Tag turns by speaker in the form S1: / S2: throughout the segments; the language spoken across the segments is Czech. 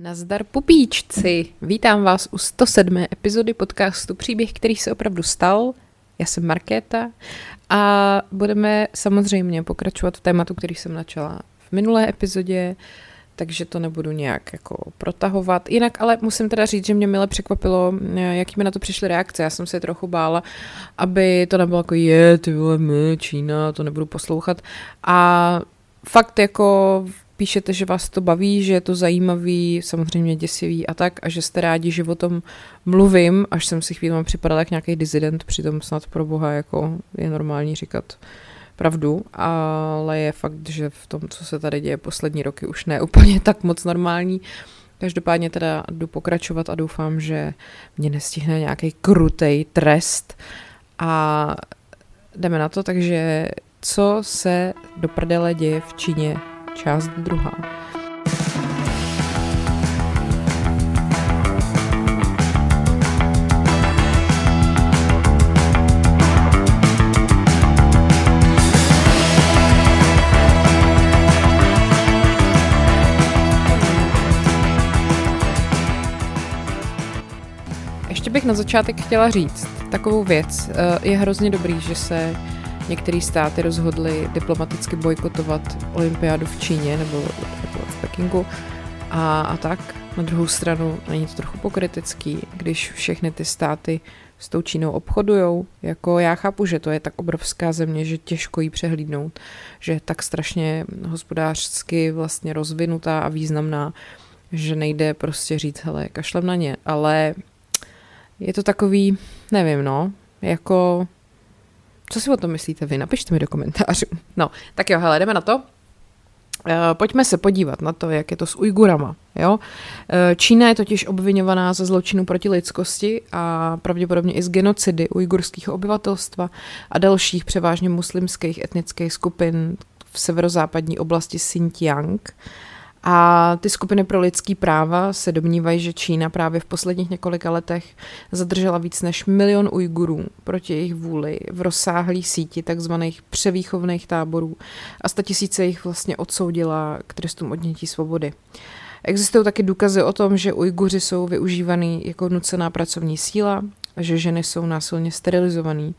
S1: Nazdar pupíčci! Vítám vás u 107. epizody podcastu Příběh, který se opravdu stal. Já jsem Markéta a budeme samozřejmě pokračovat v tématu, který jsem načala v minulé epizodě, takže to nebudu nějak jako protahovat. Jinak ale musím teda říct, že mě mile překvapilo, jaký mi na to přišly reakce. Já jsem se trochu bála, aby to nebylo jako je, ty vole, my, Čína, to nebudu poslouchat. A fakt jako píšete, že vás to baví, že je to zajímavý, samozřejmě děsivý a tak, a že jste rádi, že o tom mluvím, až jsem si chvíli připadala jak nějaký dizident, přitom snad pro boha jako je normální říkat pravdu, ale je fakt, že v tom, co se tady děje poslední roky, už ne úplně tak moc normální. Každopádně teda jdu pokračovat a doufám, že mě nestihne nějaký krutej trest a jdeme na to, takže co se do prdele děje v Číně část druhá. Ještě bych na začátek chtěla říct takovou věc. Eh, je hrozně dobrý, že se některé státy rozhodly diplomaticky bojkotovat olympiádu v Číně nebo, v Pekingu a, a tak. Na druhou stranu není to trochu pokrytecký, když všechny ty státy s tou Čínou obchodujou. Jako já chápu, že to je tak obrovská země, že těžko jí přehlídnout, že je tak strašně hospodářsky vlastně rozvinutá a významná, že nejde prostě říct, hele, kašlem na ně, ale je to takový, nevím, no, jako co si o tom myslíte vy? Napište mi do komentářů. No, tak jo, hele, jdeme na to. Eh, pojďme se podívat na to, jak je to s Ujgurama. Jo? Eh, Čína je totiž obvinovaná za zločinu proti lidskosti a pravděpodobně i z genocidy ujgurského obyvatelstva a dalších převážně muslimských etnických skupin v severozápadní oblasti Xinjiang. A ty skupiny pro lidský práva se domnívají, že Čína právě v posledních několika letech zadržela víc než milion Ujgurů proti jejich vůli v rozsáhlé síti takzvaných převýchovných táborů a tisíce jich vlastně odsoudila k trestům odnětí svobody. Existují taky důkazy o tom, že Ujguři jsou využívaný jako nucená pracovní síla, že ženy jsou násilně sterilizovaný.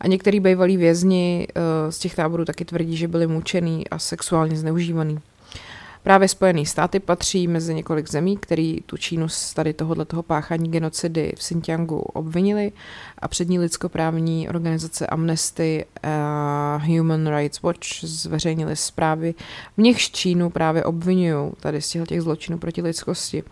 S1: A některý bývalí vězni eh, z těch táborů taky tvrdí, že byli mučený a sexuálně zneužívaný. Právě Spojené státy patří mezi několik zemí, který tu Čínu z tady tohohle toho páchání genocidy v Xinjiangu obvinili a přední lidskoprávní organizace Amnesty a Human Rights Watch zveřejnili zprávy, v nichž Čínu právě obvinují tady z těch zločinů proti lidskosti.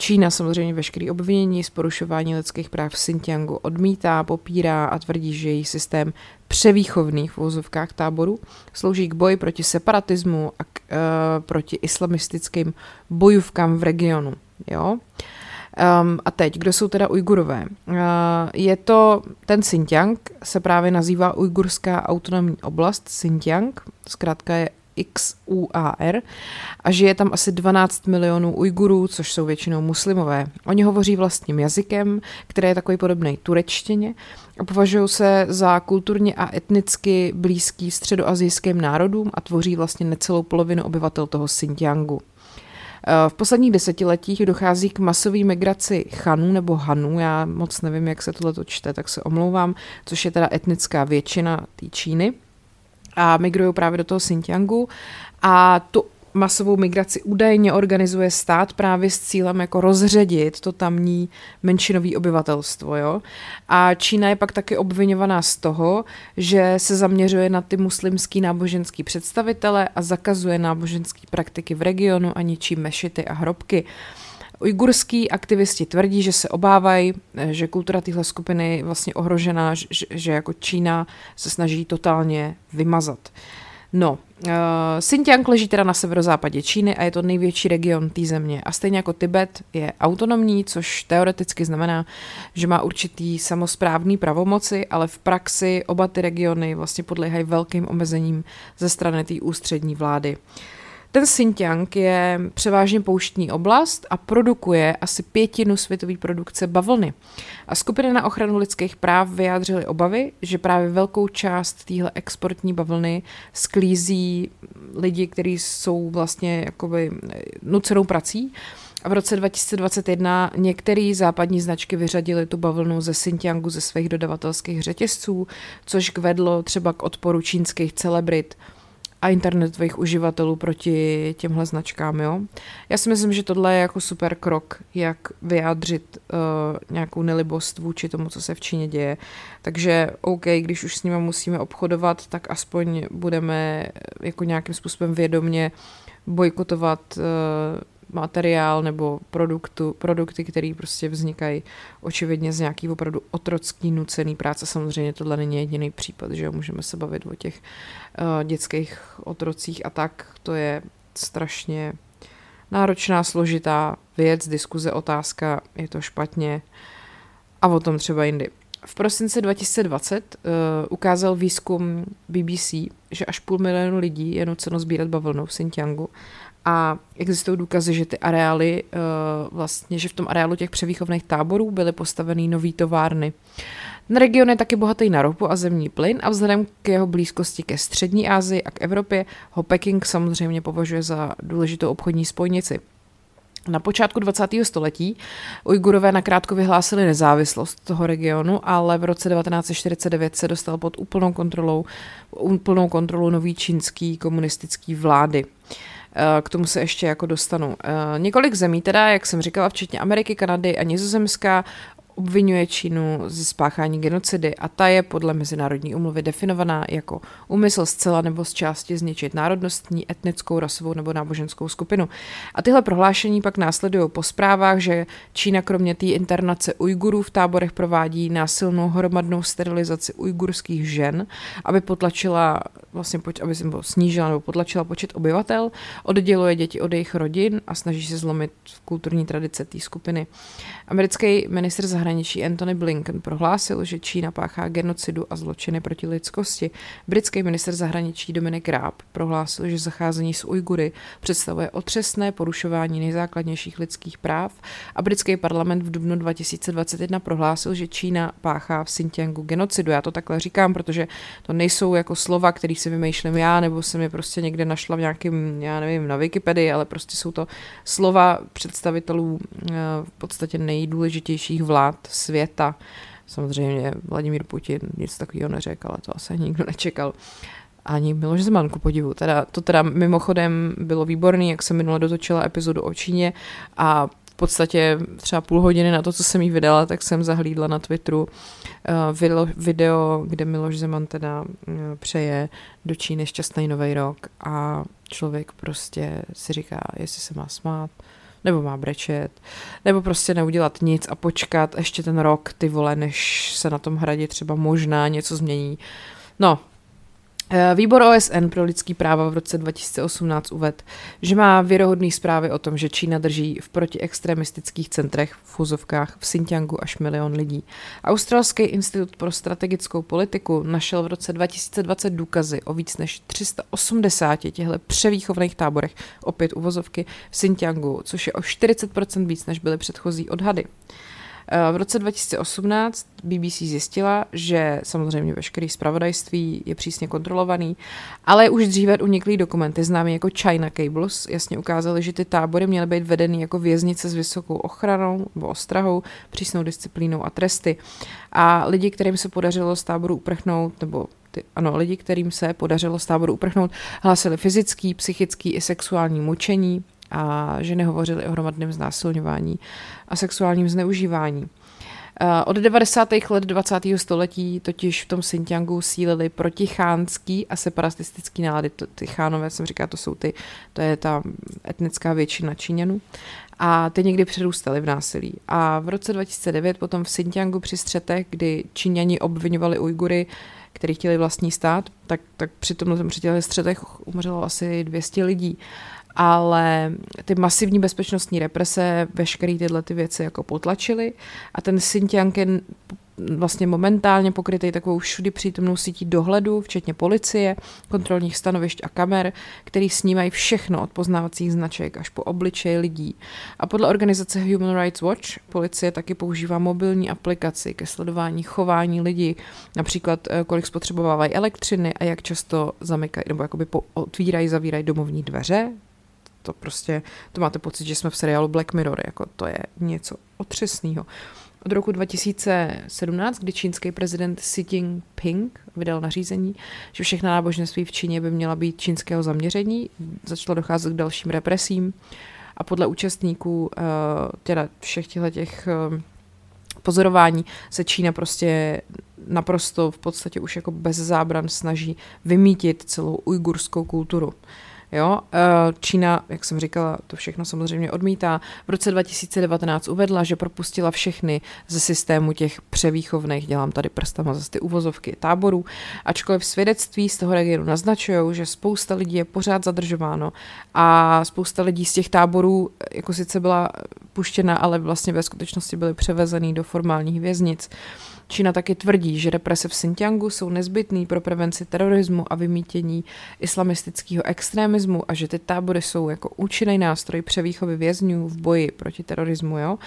S1: Čína samozřejmě veškerý obvinění z porušování lidských práv v Xinjiangu odmítá, popírá a tvrdí, že její systém převýchovných v vozovkách táborů slouží k boji proti separatismu a k, uh, proti islamistickým bojůvkám v regionu. Jo? Um, a teď, kdo jsou teda Ujgurové? Uh, je to, ten Xinjiang se právě nazývá Ujgurská autonomní oblast Xinjiang, zkrátka je XUAR a žije tam asi 12 milionů Ujgurů, což jsou většinou muslimové. Oni hovoří vlastním jazykem, který je takový podobný turečtině a považují se za kulturně a etnicky blízký středoazijským národům a tvoří vlastně necelou polovinu obyvatel toho Xinjiangu. Eh, v posledních desetiletích dochází k masové migraci Chanů nebo Hanů, já moc nevím, jak se tohle čte, tak se omlouvám, což je teda etnická většina té Číny a migrují právě do toho Xinjiangu a tu masovou migraci údajně organizuje stát právě s cílem jako rozředit to tamní menšinové obyvatelstvo. Jo? A Čína je pak taky obvinovaná z toho, že se zaměřuje na ty muslimský náboženský představitele a zakazuje náboženské praktiky v regionu a ničí mešity a hrobky. Ujgurský aktivisti tvrdí, že se obávají, že kultura téhle skupiny je vlastně ohrožená, že, že jako Čína se snaží totálně vymazat. No, uh, Xinjiang leží teda na severozápadě Číny a je to největší region té země. A stejně jako Tibet je autonomní, což teoreticky znamená, že má určitý samozprávný pravomoci, ale v praxi oba ty regiony vlastně podléhají velkým omezením ze strany té ústřední vlády. Uh, ten Xinjiang je převážně pouštní oblast a produkuje asi pětinu světové produkce bavlny. A skupiny na ochranu lidských práv vyjádřily obavy, že právě velkou část téhle exportní bavlny sklízí lidi, kteří jsou vlastně jakoby nucenou prací A v roce 2021 některé západní značky vyřadily tu bavlnu ze Xinjiangu ze svých dodavatelských řetězců, což vedlo třeba k odporu čínských celebrit a internetových uživatelů proti těmhle značkám. Jo? Já si myslím, že tohle je jako super krok, jak vyjádřit uh, nějakou nelibost vůči tomu, co se v Číně děje. Takže OK, když už s nimi musíme obchodovat, tak aspoň budeme jako nějakým způsobem vědomně bojkotovat uh, materiál nebo produktu, produkty, které prostě vznikají očividně z nějaký opravdu otrocký, nucený práce. Samozřejmě tohle není jediný případ, že můžeme se bavit o těch uh, dětských otrocích a tak. To je strašně náročná, složitá věc, diskuze, otázka, je to špatně a o tom třeba jindy. V prosinci 2020 uh, eh, ukázal výzkum BBC, že až půl milionu lidí je nuceno sbírat bavlnu v Xinjiangu a existují důkazy, že ty areály, uh, vlastně, že v tom areálu těch převýchovných táborů byly postaveny nové továrny. Ten region je taky bohatý na ropu a zemní plyn a vzhledem k jeho blízkosti ke střední Asii a k Evropě ho Peking samozřejmě považuje za důležitou obchodní spojnici. Na počátku 20. století Ujgurové nakrátko vyhlásili nezávislost toho regionu, ale v roce 1949 se dostal pod úplnou kontrolou, úplnou kontrolu nový čínský komunistický vlády. Eh, k tomu se ještě jako dostanu. Eh, několik zemí teda, jak jsem říkala, včetně Ameriky, Kanady a Nizozemská, obvinuje Čínu ze spáchání genocidy a ta je podle mezinárodní umluvy definovaná jako úmysl zcela nebo z části zničit národnostní, etnickou, rasovou nebo náboženskou skupinu. A tyhle prohlášení pak následují po zprávách, že Čína kromě té internace Ujgurů v táborech provádí násilnou hromadnou sterilizaci ujgurských žen, aby potlačila, vlastně, aby se snížila nebo potlačila počet obyvatel, odděluje děti od jejich rodin a snaží se zlomit kulturní tradice té skupiny. Americký ministr zahraničí Anthony Blinken prohlásil, že Čína páchá genocidu a zločiny proti lidskosti. Britský minister zahraničí Dominik Raab prohlásil, že zacházení s Ujgury představuje otřesné porušování nejzákladnějších lidských práv a britský parlament v dubnu 2021 prohlásil, že Čína páchá v Xinjiangu genocidu. Já to takhle říkám, protože to nejsou jako slova, které si vymýšlím já, nebo jsem je prostě někde našla v nějakém, já nevím, na Wikipedii, ale prostě jsou to slova představitelů eh, v podstatě nejdůležitějších vlád světa. Samozřejmě Vladimír Putin nic takového neřekl, ale to asi nikdo nečekal. Ani Miloš Zeman, ku podivu. Teda, to teda mimochodem bylo výborný, jak jsem minule dotočila epizodu o Číně a v podstatě třeba půl hodiny na to, co jsem jí vydala, tak jsem zahlídla na Twitteru uh, video, kde Miloš Zeman teda uh, přeje do Číny šťastný nový rok a člověk prostě si říká, jestli se má smát, nebo má brečet, nebo prostě neudělat nic a počkat ještě ten rok, ty vole, než se na tom hradě třeba možná něco změní. No, výbor OSN pro lidský práva v roce 2018 uvedl, že má věrohodné zprávy o tom, že Čína drží v protiextremistických centrech v fuzovkách v Xinjiangu až milion lidí. Australský institut pro strategickou politiku našel v roce 2020 důkazy o víc než 380 těchto převýchovných táborech, opět uvozovky, v Xinjiangu, což je o 40% víc, než byly předchozí odhady. V roce 2018 BBC zjistila, že samozřejmě veškerý zpravodajství je přísně kontrolovaný, ale už dříve uniklý dokumenty známé jako China Cables jasně ukázaly, že ty tábory měly být vedeny jako věznice s vysokou ochranou nebo ostrahou, přísnou disciplínou a tresty. A lidi, kterým se podařilo z táboru uprchnout, nebo ty, ano, lidi, kterým se podařilo z táboru uprchnout, hlásili fyzický, psychický i sexuální mučení, a ženy hovořily o hromadném znásilňování a sexuálním zneužívání. Eh, od 90. let 20. století totiž v tom Xinjiangu sílily protichánský a separatistický nálady. Ty chánové, jsem říká, to jsou ty, to je ta etnická většina Číňanů. A ty někdy přerůstaly v násilí. A v roce 2009 potom v Xinjiangu při střetech, kdy Číňani obvinovali Ujgury, kteří chtěli vlastní stát, tak, tak při tomhle při těch střetech umřelo asi 200 lidí ale ty masivní bezpečnostní represe veškeré tyhle ty věci jako potlačily a ten Xinjiang je vlastně momentálně pokrytý takovou všudy přítomnou sítí dohledu, včetně policie, kontrolních stanovišť a kamer, který snímají všechno od poznávacích značek až po obličej lidí. A podle organizace Human Rights Watch policie taky používá mobilní aplikaci ke sledování chování lidí, například eh, kolik spotřebovávají elektřiny a jak často zamykají nebo jakoby otvírají, zavírají domovní dveře, to prostě, to máte pocit, že jsme v seriálu Black Mirror, jako to je něco otřesného. Od roku 2017, kdy čínský prezident Xi Jinping vydal nařízení, že všechna náboženství v Číně by měla být čínského zaměření, začalo docházet k dalším represím a podle účastníků uh, teda všech těchto těch uh, pozorování se Čína prostě naprosto v podstatě už jako bez zábran snaží vymítit celou ujgurskou kulturu. Jo, eh, Čína, jak jsem říkala, to všechno samozřejmě odmítá. V roce 2019 uvedla, že propustila všechny ze systému těch převýchovných, dělám tady prstama zase ty uvozovky, táborů, ačkoliv svědectví z toho regionu naznačují, že spousta lidí je pořád zadržováno a spousta lidí z těch táborů jako sice byla puštěna, ale vlastně ve skutečnosti byly převezený do formálních věznic. Čína taky tvrdí, že represe v Xinjiangu jsou nezbytný pro prevenci terorismu a vymítění islamistického extremismu a že ty tábory jsou jako účinný nástroj převýchovy vězňů v boji proti terorismu. Jo?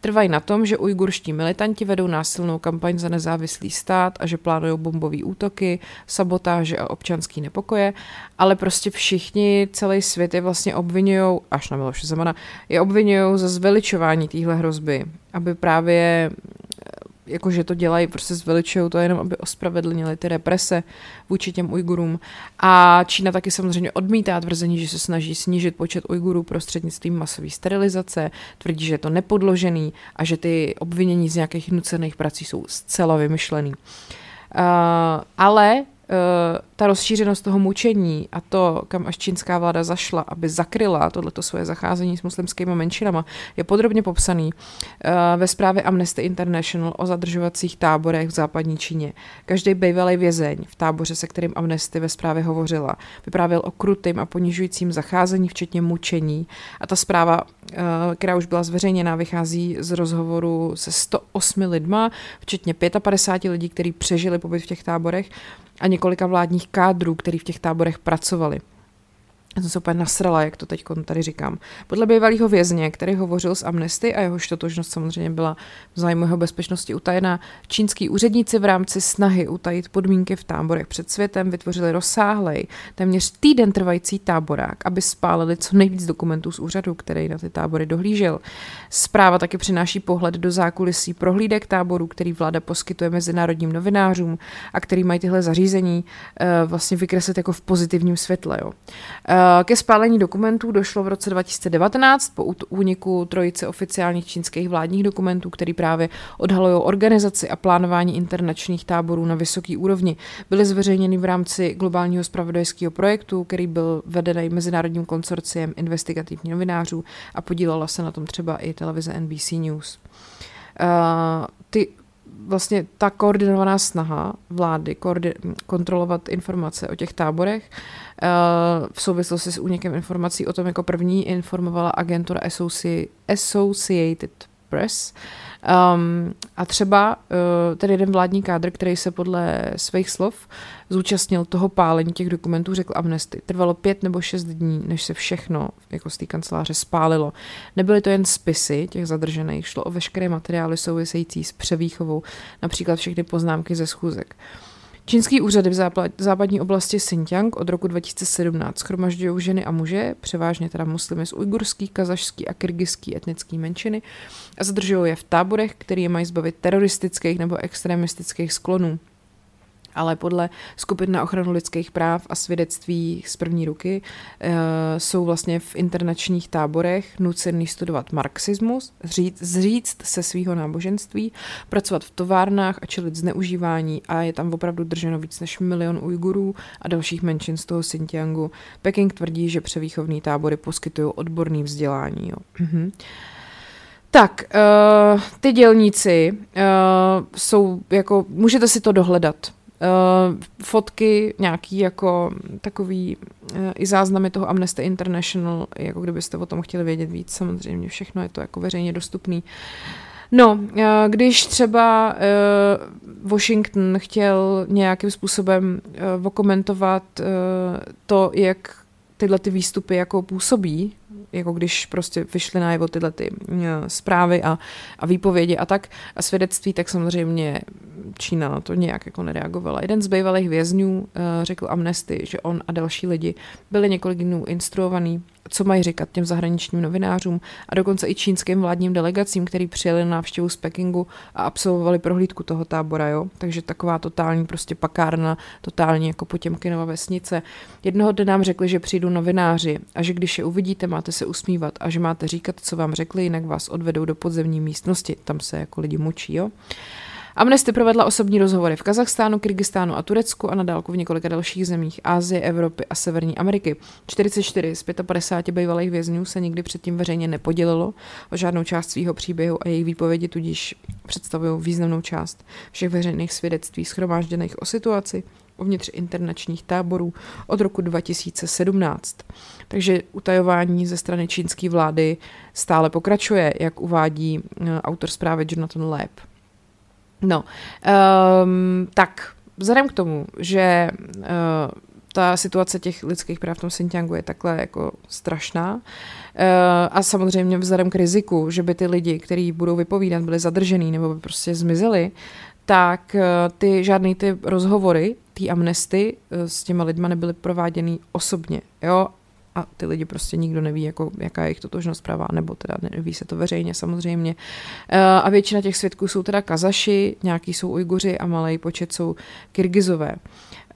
S1: Trvají na tom, že ujgurští militanti vedou násilnou kampaň za nezávislý stát a že plánují bombové útoky, sabotáže a občanský nepokoje, ale prostě všichni, celý svět je vlastně obvinují, až na Miloše Zemana, je obvinují za zveličování téhle hrozby, aby právě jakože to dělají, prostě zveličují to jenom, aby ospravedlnili ty represe vůči těm Ujgurům. A Čína taky samozřejmě odmítá tvrzení, že se snaží snížit počet Ujgurů prostřednictvím masové sterilizace, tvrdí, že je to nepodložený a že ty obvinění z nějakých nucených prací jsou zcela vymyšlený. Uh, ale Eh, ta rozšířenost toho mučení a to, kam až čínská vláda zašla, aby zakryla tohleto svoje zacházení s muslimskými menšinama, je podrobně popsaný uh, ve zprávě Amnesty International o zadržovacích táborech v západní Číně. Každý bývalý vězeň v táboře, se kterým Amnesty ve zprávě hovořila, vyprávěl o krutým a ponižujícím zacházení, včetně mučení. A ta zpráva, uh, která už byla zveřejněná, vychází z rozhovoru se 108 lidma, včetně 55 lidí, kteří přežili pobyt v těch táborech a několika vládních kádrů, který v těch táborech pracovali. Já jsem se úplně nasrala, jak to teď tady říkám. Podle bývalého vězně, který hovořil s Amnesty a jehož totožnost samozřejmě byla v zájmu jeho bezpečnosti utajená, čínský úředníci v rámci snahy utajit podmínky v táborech před světem vytvořili rozsáhlej, téměř týden trvající táborák, aby spálili co nejvíc dokumentů z úřadu, který na ty tábory dohlížel. Zpráva taky přináší pohled do zákulisí prohlídek táborů, který vláda poskytuje mezinárodním novinářům a který mají tyhle zařízení uh, vlastně vykreslit jako v pozitivním světle. Jo. Ke spálení dokumentů došlo v roce 2019 po úniku trojice oficiálních čínských vládních dokumentů, který právě odhalují organizaci a plánování internačních táborů na vysoké úrovni. Byly zveřejněny v rámci globálního spravodajského projektu, který byl vedený mezinárodním konsorciem investigativních novinářů a podílela se na tom třeba i televize NBC News. Uh, ty vlastně ta koordinovaná snaha vlády koordi- kontrolovat informace o těch táborech uh, v souvislosti s únikem informací o tom jako první informovala agentura Associ- Associated Press. Um, a třeba uh, ten jeden vládní kádr, který se podle svých slov zúčastnil toho pálení těch dokumentů, řekl Amnesty. Trvalo pět nebo šest dní, než se všechno jako z té kanceláře spálilo. Nebyly to jen spisy těch zadržených, šlo o veškeré materiály související s převýchovou, například všechny poznámky ze schůzek. Čínský úřady v západní oblasti Xinjiang od roku 2017 schromažďují ženy a muže, převážně teda muslimy z ujgurský, kazašský a kyrgyzský etnický menšiny a zadržují je v táborech, které mají zbavit teroristických nebo extremistických sklonů ale podle skupin na ochranu lidských práv a svědectví z první ruky e, jsou vlastně v internačních táborech nucený studovat marxismus, zříct, zříct se svého náboženství, pracovat v továrnách a čelit zneužívání a je tam opravdu drženo víc než milion Ujgurů a dalších menšin z toho Xinjiangu. Peking tvrdí, že převýchovní tábory poskytují odborný vzdělání. Jo. Mhm. Tak, uh, ty dělníci uh, jsou jako, můžete si to dohledat uh, fotky, nějaký jako takový uh, i záznamy toho Amnesty International, jako kdybyste o tom chtěli vědět víc, samozřejmě všechno je to jako veřejně dostupný. No, uh, když třeba Washington chtěl nějakým způsobem okomentovat to, jak tyhle ty výstupy jako působí, jako když prostě vyšly najevo tyhle ty zprávy a, a výpovědi a tak a svědectví, tak samozřejmě Čína na to nějak jako nereagovala. Jeden z bývalých vězňů uh, řekl Amnesty, že on a další lidi byli několik dnů instruovaný co mají říkat těm zahraničním novinářům a dokonce i čínským vládním delegacím, který přijeli na návštěvu z Pekingu a absolvovali prohlídku toho tábora, jo. Takže taková totální prostě pakárna, totální jako Potěmkinova vesnice. Jednoho dne nám řekli, že přijdou novináři a že když je uvidíte, máte se usmívat a že máte říkat, co vám řekli, jinak vás odvedou do podzemní místnosti. Tam se jako lidi mučí, jo. Amnesty provedla osobní rozhovory v Kazachstánu, Kyrgyzstánu a Turecku a na dálku v několika dalších zemích Ázie, Evropy a Severní Ameriky. 44 z 55 bývalých vězňů se nikdy předtím veřejně nepodělilo o žádnou část svého příběhu a jejich výpovědi tudíž představují významnou část všech veřejných svědectví schromážděných o situaci uvnitř internačních táborů od roku 2017. Takže utajování ze strany čínské vlády stále pokračuje, jak uvádí eh, autor zprávy Jonathan Lab. No, um, tak vzhledem k tomu, že uh, ta situace těch lidských práv v tom Xinjiangu je takhle jako strašná. Uh, a samozřejmě vzhledem k riziku, že by ty lidi, kteří budou vypovídat, byli zadržený nebo by prostě zmizeli, tak uh, ty žádný ty rozhovory, ty amnesty s těma lidma nebyly prováděny osobně. Jo? A ty lidi prostě nikdo neví, jako, jaká je jejich totožnost pravá, nebo teda neví se to veřejně samozřejmě. Eh, a většina těch svědků jsou teda Kazaši, nějaký jsou Ujguři a malý počet jsou Kyrgyzové.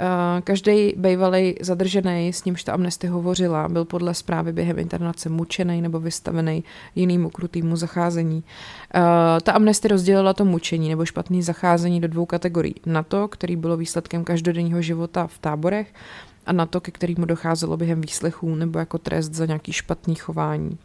S1: Eh, každý bývalý zadržený, s nímž ta amnesty hovořila, byl podle zprávy během internace mučený nebo vystavený jinému krutýmu zacházení. Eh, ta amnesty rozdělila to mučení nebo špatný zacházení do dvou kategorií. Na to, který bylo výsledkem každodenního života v táborech, a na to, ke kterému docházelo během výslechů nebo jako trest za nějaký špatný chování.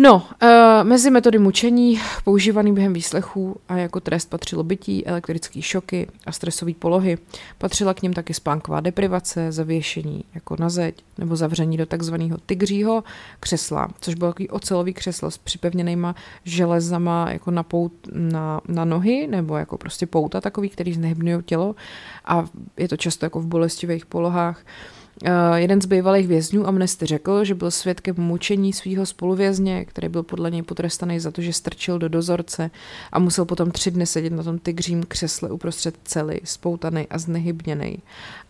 S1: No, uh, mezi metody mučení používaný během výslechů a jako trest patřilo bytí, elektrické šoky a stresové polohy. Patřila k něm taky spánková deprivace, zavěšení jako na zeď nebo zavření do takzvaného tygřího křesla, což bylo takový ocelový křeslo s připevněnýma železama jako na, pout, na, na nohy nebo jako prostě pouta takový, který znehybnují tělo a je to často jako v bolestivých polohách. Uh, jeden z bývalých vězňů Amnesty řekl, že byl svědkem mučení svého spoluvězně, který byl podle něj potrestaný za to, že strčil do dozorce a musel potom tři dny sedět na tom tygřím křesle uprostřed cely, spoutaný a znehybněný.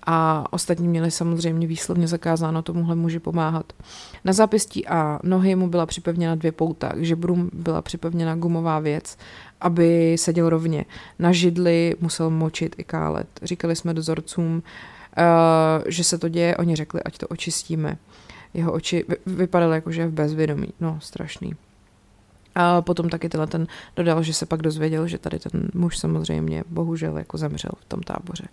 S1: A ostatní měli samozřejmě výslovně zakázáno tomuhle muži pomáhat. Na zápěstí a nohy mu byla připevněna dvě pouta, k žebrům byla připevněna gumová věc, aby seděl rovně. Na židli musel močit i kálet. Říkali jsme dozorcům, že se to děje, oni řekli, ať to očistíme. Jeho oči vypadaly jako, že je v bezvědomí. No, strašný. A potom taky tenhle ten dodal, že se pak dozvěděl, že tady ten muž samozřejmě bohužel jako zemřel v tom táboře.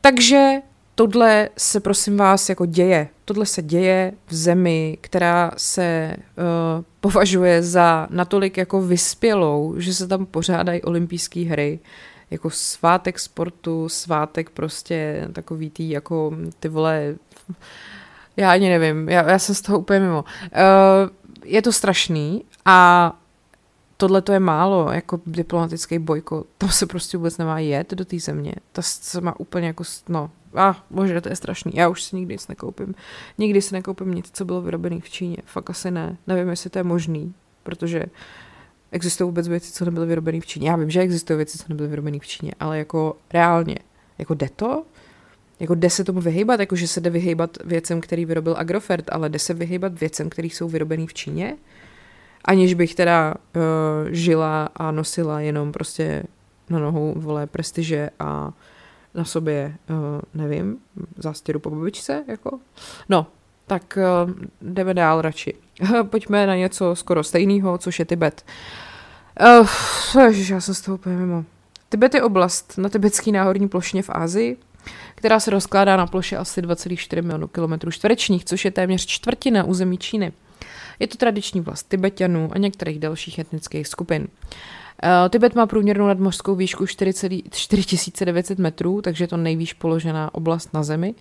S1: Takže tohle se prosím vás jako děje. Tohle se děje v zemi, která se uh, považuje za natolik jako vyspělou, že se tam pořádají olympijské hry, jako svátek sportu, svátek prostě takový tý jako ty vole, já ani nevím, já, já jsem z toho úplně mimo. Uh, je to strašný a tohle to je málo, jako diplomatický bojko, tam se prostě vůbec nemá jet do té země, to se má úplně jako, no, a ah, bože, to je strašný, já už si nikdy nic nekoupím, nikdy si nekoupím nic, co bylo vyrobené v Číně, fakt asi ne, nevím, jestli to je možný, protože uh, existují vůbec věci, co nebyly vyrobeny v Číně. Já vím, že existují věci, co nebyly vyrobeny v Číně, ale jako reálně, jako jde to? Jako jde se tomu vyhýbat, jako že se jde vyhýbat věcem, který vyrobil Agrofert, ale jde se vyhýbat věcem, které jsou vyrobený v Číně? Aniž bych teda uh, žila a nosila jenom prostě na nohu, vole, prestiže a na sobě, uh, nevím, zástěru po babičce, jako. No, tak uh, jdeme dál radši. Pojďme na něco skoro stejného, což je Tibet. Uh, ježiš, já jsem z toho úplně mimo. Tibet je oblast na tibetský náhorní plošině v Ázii, která se rozkládá na ploše asi 2,4 milionů kilometrů čtverečních, což je téměř čtvrtina území Číny. Je to tradiční vlast Tibetanů a některých dalších etnických skupin. Uh, Tibet má průměrnou nadmořskou výšku 4900 metrů, takže je to nejvýš položená oblast na Zemi.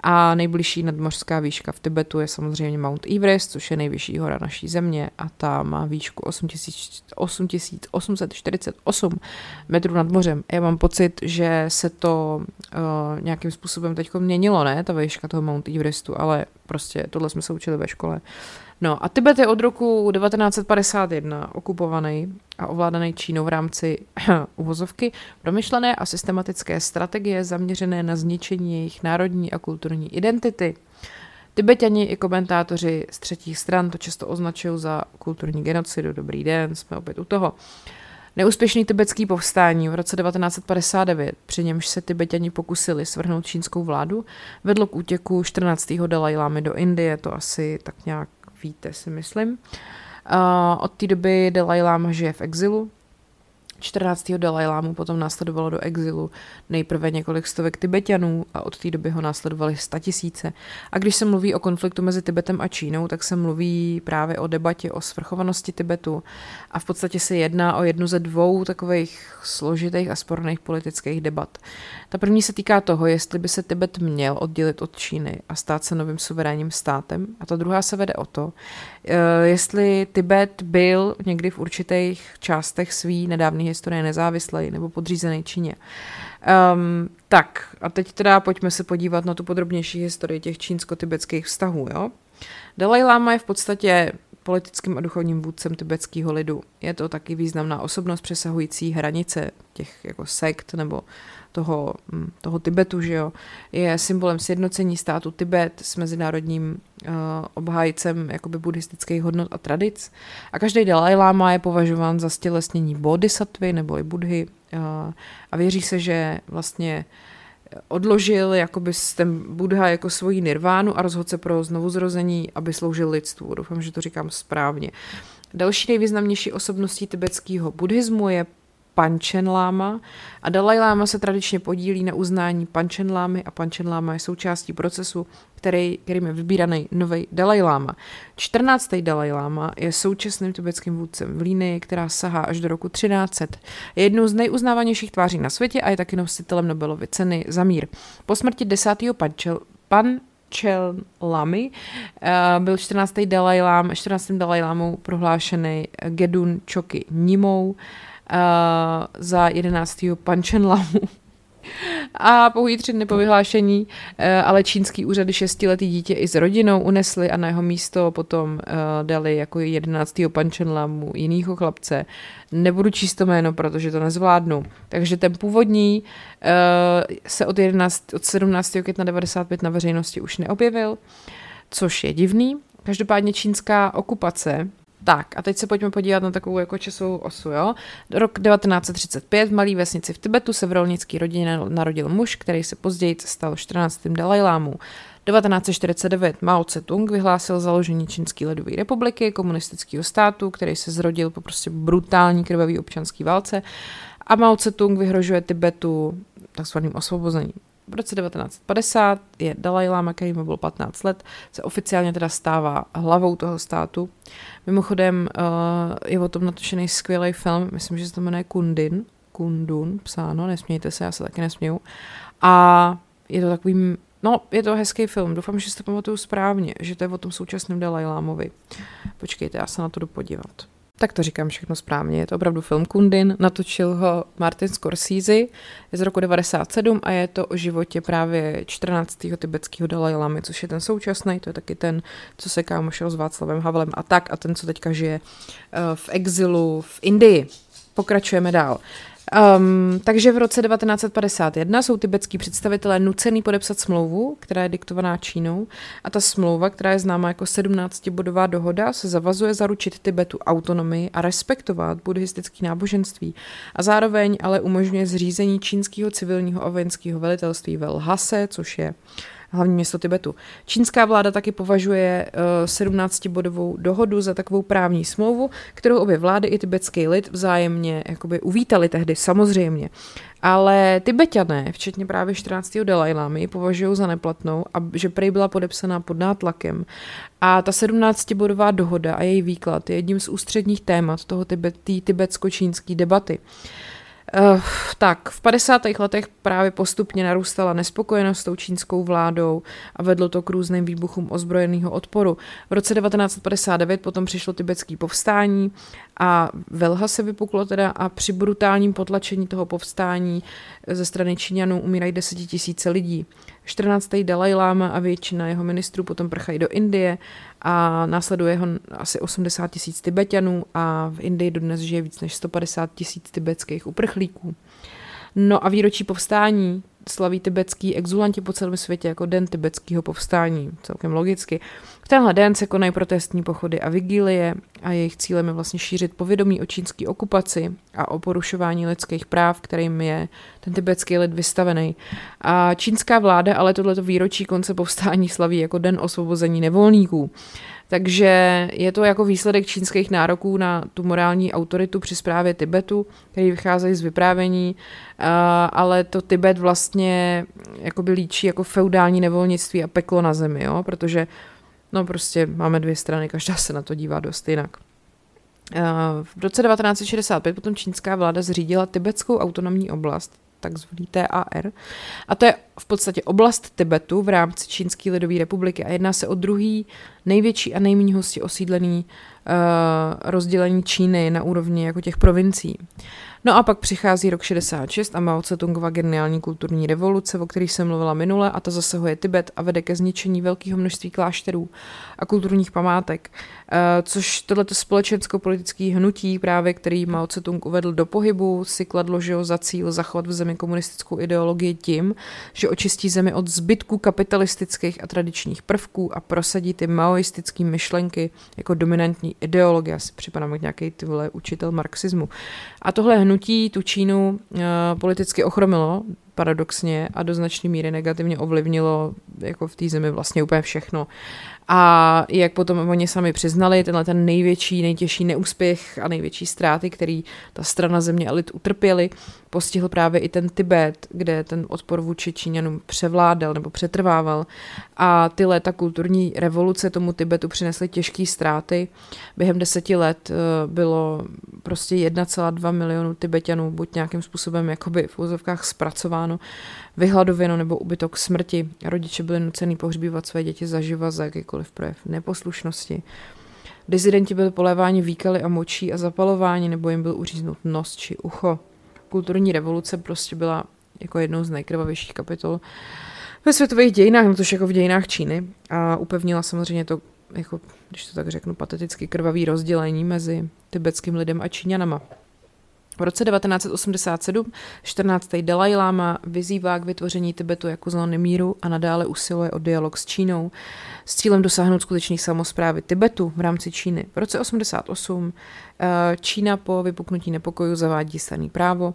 S1: A nejbližší nadmořská výška v Tibetu je samozřejmě Mount Everest, což je nejvyšší hora naší země a ta má výšku 8848 metrů nad mořem. Já mám pocit, že se to uh, nějakým způsobem teď měnilo, ne, ta výška toho Mount Everestu, ale prostě tohle jsme se učili ve škole. No a Tibet je od roku 1951 okupovaný a ovládaný Čínou v rámci uvozovky promyšlené a systematické strategie zaměřené na zničení jejich národní a kulturní identity. Tibetani i komentátoři z třetích stran to často označují za kulturní genocidu. Dobrý den, jsme opět u toho. Neúspěšný tibetský povstání v roce 1959, při němž se Tibetani pokusili svrhnout čínskou vládu, vedlo k útěku 14. Dalajlámy do Indie, to asi tak nějak víte, si myslím. Uh, od té doby Dalai Lama žije v exilu, 14. Dalajlámu potom následovalo do exilu nejprve několik stovek Tibetanů a od té doby ho následovali tisíce. A když se mluví o konfliktu mezi Tibetem a Čínou, tak se mluví právě o debatě o svrchovanosti Tibetu a v podstatě se jedná o jednu ze dvou takových složitých a sporných politických debat. Ta první se týká toho, jestli by se Tibet měl oddělit od Číny a stát se novým suverénním státem. A ta druhá se vede o to, eh, jestli Tibet byl někdy v určitých částech svý nedávné historie nezávislý nebo podřízený Číně. Um, tak, a teď teda pojďme se podívat na tu podrobnější historii těch čínsko-tibetských vztahů. Jo? Dalai Lama je v podstatě politickým a duchovním vůdcem tibetského lidu. Je to taky významná osobnost přesahující hranice těch jako sekt nebo toho, hm, toho Tibetu, že jo, je symbolem sjednocení státu Tibet s mezinárodním uh, obhájcem jakoby buddhistických hodnot a tradic. A každý Dalai Lama je považován za stělesnění bodhisattvy nebo i budhy uh, a věří se, že vlastně odložil jakoby ten Buddha jako svoji nirvánu a rozhodl se pro znovuzrození, aby sloužil lidstvu. Doufám, že to říkám správně. Další nejvýznamnější osobností tibetského buddhismu je Panchen Lama a Dalai Lama se tradičně podílí na uznání Panchen Lámy a Panchen Lama je součástí procesu, který, kterým je vybíraný nový Dalai Lama. 14. Dalai Lama je současným tibetským vůdcem v línii, která sahá až do roku 1300. Je jednou z nejuznávanějších tváří na světě a je taky nositelem Nobelovy ceny za mír. Po smrti 10. Panchel, pan Chel Lamy uh, byl 14. Dalai Lama, 14. Dalai Lámou prohlášený Gedun Choky Nimou, za 11. Lamu. A pouhý tři dny po vyhlášení, uh, ale čínský úřady šestiletý dítě i s rodinou unesli a na jeho místo potom uh, dali jako 11. Lamu jinýho chlapce. Nebudu číst to jméno, protože to nezvládnu. Takže ten původní se od, 11, od 17. května 95 na veřejnosti už neobjevil, což je divný. Každopádně čínská okupace tak a teď se pojďme podívat na takovou jako časovou osu. Jo? Rok 1935 v malé vesnici v Tibetu se v rolnické rodině narodil muž, který se později stal 14. Dalajlámů. 1949 Mao Tse-tung vyhlásil založení Čínské ledové republiky, komunistického státu, který se zrodil po prostě brutální krvavý občanské válce a Mao Tse-tung vyhrožuje Tibetu takzvaným osvobozením. V roce 1950 je Dalai Lama, který mu byl 15 let, se oficiálně teda stává hlavou toho státu. Mimochodem uh, je o tom natočený skvělý film, myslím, že se to jmenuje Kundin, Kundun, psáno, nesmějte se, já se taky nesměju. A je to takový, no, je to hezký film, doufám, že si to pamatuju správně, že to je o tom současném Dalai Lámovi. Počkejte, já se na to jdu podívat. Tak to říkám všechno správně. Je to opravdu film Kundin, natočil ho Martin Scorsese, je z roku 97 a je to o životě právě 14. tibetského Dalai Lamy, což je ten současný, to je taky ten, co se kámošel s Václavem Havlem a tak a ten, co teďka žije eh, v exilu v Indii. Pokračujeme dál. Um, takže v roce 1951 jsou tibetský představitelé nucený podepsat smlouvu, která je diktovaná Čínou. A ta smlouva, která je známa jako 17-bodová dohoda, se zavazuje zaručit Tibetu autonomii a respektovat buddhistické náboženství. A zároveň ale umožňuje zřízení čínského civilního a vojenského velitelství v Lhase, což je hlavní město Tibetu. Čínská vláda taky považuje uh, eh, 17-bodovou dohodu za takovou právní smlouvu, kterou obě vlády i tibetský lid vzájemně jakoby uvítali tehdy, samozřejmě. Ale Tibetané, včetně právě 14. Dalajlámy, považují za neplatnou a že prej byla podepsaná pod nátlakem. A ta 17-bodová dohoda a její výklad je jedním z ústředních témat toho tibet, tibetsko-čínské debaty. Uh, tak, v 50. letech právě postupně narůstala nespokojenost s tou čínskou vládou a vedlo to k různým výbuchům ozbrojeného odporu. V roce 1959 potom přišlo tibetský povstání a Velha se vypuklo teda a při brutálním potlačení toho povstání ze strany Číňanů umírají desetitisíce lidí. 14. Dalai Lama a většina jeho ministrů potom prchají do Indie a následuje ho asi 80 tisíc Tibetanů a v Indii dodnes žije víc než 150 tisíc tibetských uprchlíků. No a výročí povstání slaví tibetský exulanti po celém světě jako Den tibetského povstání, celkem logicky. V tenhle den se konají protestní pochody a vigílie a jejich cílem je vlastně šířit povědomí o čínské okupaci a o porušování lidských práv, kterým je ten tibetský lid vystavený. A čínská vláda ale tohleto výročí konce povstání slaví jako Den osvobození nevolníků. Takže je to jako výsledek čínských nároků na tu morální autoritu při zprávě Tibetu, který vycházejí z vyprávění, ale to Tibet vlastně jakoby líčí jako feudální nevolnictví a peklo na zemi, jo? protože no prostě máme dvě strany, každá se na to dívá dost jinak. V roce 1965 potom čínská vláda zřídila tibetskou autonomní oblast, takzvaný TAR. A to je v podstatě oblast Tibetu v rámci Čínské lidové republiky a jedná se o druhý největší a nejméně hustě osídlený uh, rozdělení Číny na úrovni jako těch provincií. No a pak přichází rok 66 a Mao Tse-tungova geniální kulturní revoluce, o kterých jsem mluvila minule, a ta zasahuje Tibet a vede ke zničení velkého množství klášterů a kulturních památek, uh, což tohleto společensko-politické hnutí, právě který Mao Tse-tung uvedl do pohybu, si kladlo že za cíl zachovat v zemi komunistickou ideologii tím, že očistí zemi od zbytků kapitalistických a tradičních prvků a prosadí ty maoistické myšlenky jako dominantní ideologie. Asi připadám jak nějaký ty vole učitel marxismu. A tohle hnutí tu Čínu uh, politicky ochromilo, paradoxně, a do značné míry negativně ovlivnilo jako v té zemi vlastně úplně všechno. A jak potom oni sami přiznali, tenhle ten největší, nejtěžší neúspěch a největší ztráty, který ta strana země elit utrpěli, postihl právě i ten Tibet, kde ten odpor vůči Číňanům převládal nebo přetrvával. A ty léta kulturní revoluce tomu Tibetu přinesly těžké ztráty. Během deseti let eh, bylo prostě 1,2 milionu Tibetanů buď nějakým způsobem jakoby v úzovkách zpracováno, vyhladověno nebo ubytok smrti. Rodiče byli nuceni pohřbívat své děti zaživa za jakýkoliv projev neposlušnosti. Dizidenti byli poléváni výkaly a močí a zapalováni, nebo jim byl uříznut nos či ucho. Kulturní revoluce prostě byla jako jednou z nejkrvavějších kapitol ve světových dějinách, no tož jako v dějinách Číny. A upevnila samozřejmě to, jako, když to tak řeknu, pateticky krvavý rozdělení mezi tibetským lidem a Číňanama. V roce 1987 14. Dalai Lama vyzývá k vytvoření Tibetu jako zóny míru a nadále usiluje o dialog s Čínou s cílem dosáhnout skutečných samozprávy Tibetu v rámci Číny. V roce 88 eh, Čína po vypuknutí nepokojů zavádí staný právo.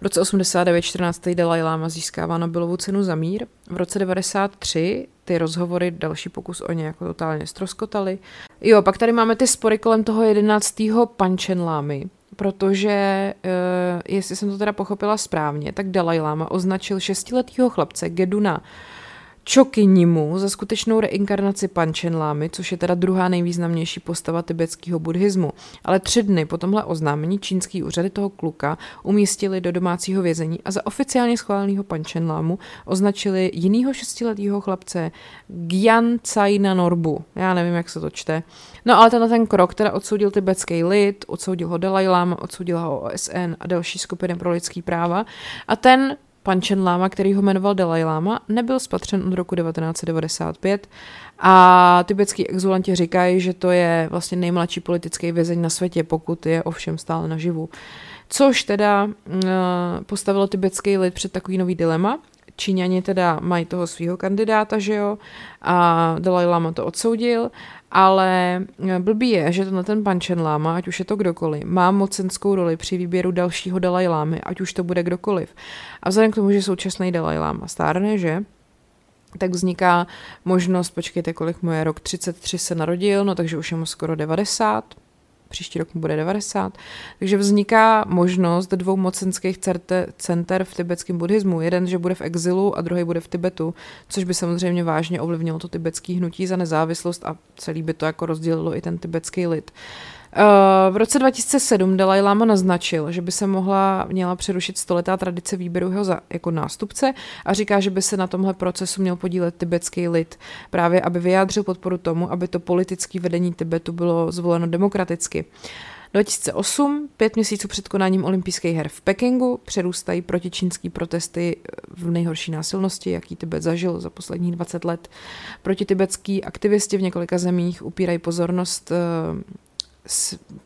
S1: V roce 89 14. Dalai Lama získává Nobelovu cenu za mír. V roce 93 ty rozhovory, další pokus o ně jako totálně stroskotaly. Jo, pak tady máme ty spory kolem toho 11. Panchen Lámy, protože, uh, jestli jsem to teda pochopila správně, tak Dalai Lama označil šestiletého chlapce Geduna Čokinimu za skutečnou reinkarnaci Panchen Lamy, což je teda druhá nejvýznamnější postava tibetského buddhismu. Ale tři dny po tomhle oznámení čínský úřady toho kluka umístili do domácího vězení a za oficiálně schváleného Panchen Lámu označili jinýho šestiletého chlapce Gyan Caina Norbu. Já nevím, jak se to čte. No ale tenhle ten krok teda odsoudil tibetský lid, odsoudil ho Dalai Lama, odsoudil ho OSN a další skupiny pro lidský práva. A ten Panchen Lama, který ho jmenoval Dalai Lama, nebyl spatřen od roku 1995 a tibetský exulanti říkají, že to je vlastně nejmladší politický vězeň na světě, pokud je ovšem stále naživu. Což teda uh, postavilo tibetský lid před takový nový dilema. Číňani teda mají toho svého kandidáta, že jo, a Dalai Lama to odsoudil ale eh, blbý je, že na ten Panchen Lama, ať už je to kdokoliv, má mocenskou roli při výběru dalšího Dalai Lámy, ať už to bude kdokoliv. A vzhledem k tomu, že současný Dalai Lama stárne, že? tak vzniká možnost, počkejte, kolik mu je, rok 33 se narodil, no takže už je mu skoro 90, příští rok mu bude 90. Takže vzniká možnost dvou mocenských center v tibetském buddhismu. Jeden, že bude v exilu a druhý bude v Tibetu, což by samozřejmě vážně ovlivnilo to tibetské hnutí za nezávislost a celý by to jako rozdělilo i ten tibetský lid. Uh, v roce 2007 Dalai Lama naznačil, že by se mohla měla přerušit stoletá tradice výběru jeho za, jako nástupce a říká, že by se na tomhle procesu měl podílet tibetský lid, právě aby vyjádřil podporu tomu, aby to politické vedení Tibetu bylo zvoleno demokraticky. 2008, pět měsíců před konáním olympijských her v Pekingu, přerůstají protičínský protesty v nejhorší násilnosti, jaký Tibet zažil za posledních 20 let. Protitibetský aktivisti v několika zemích upírají pozornost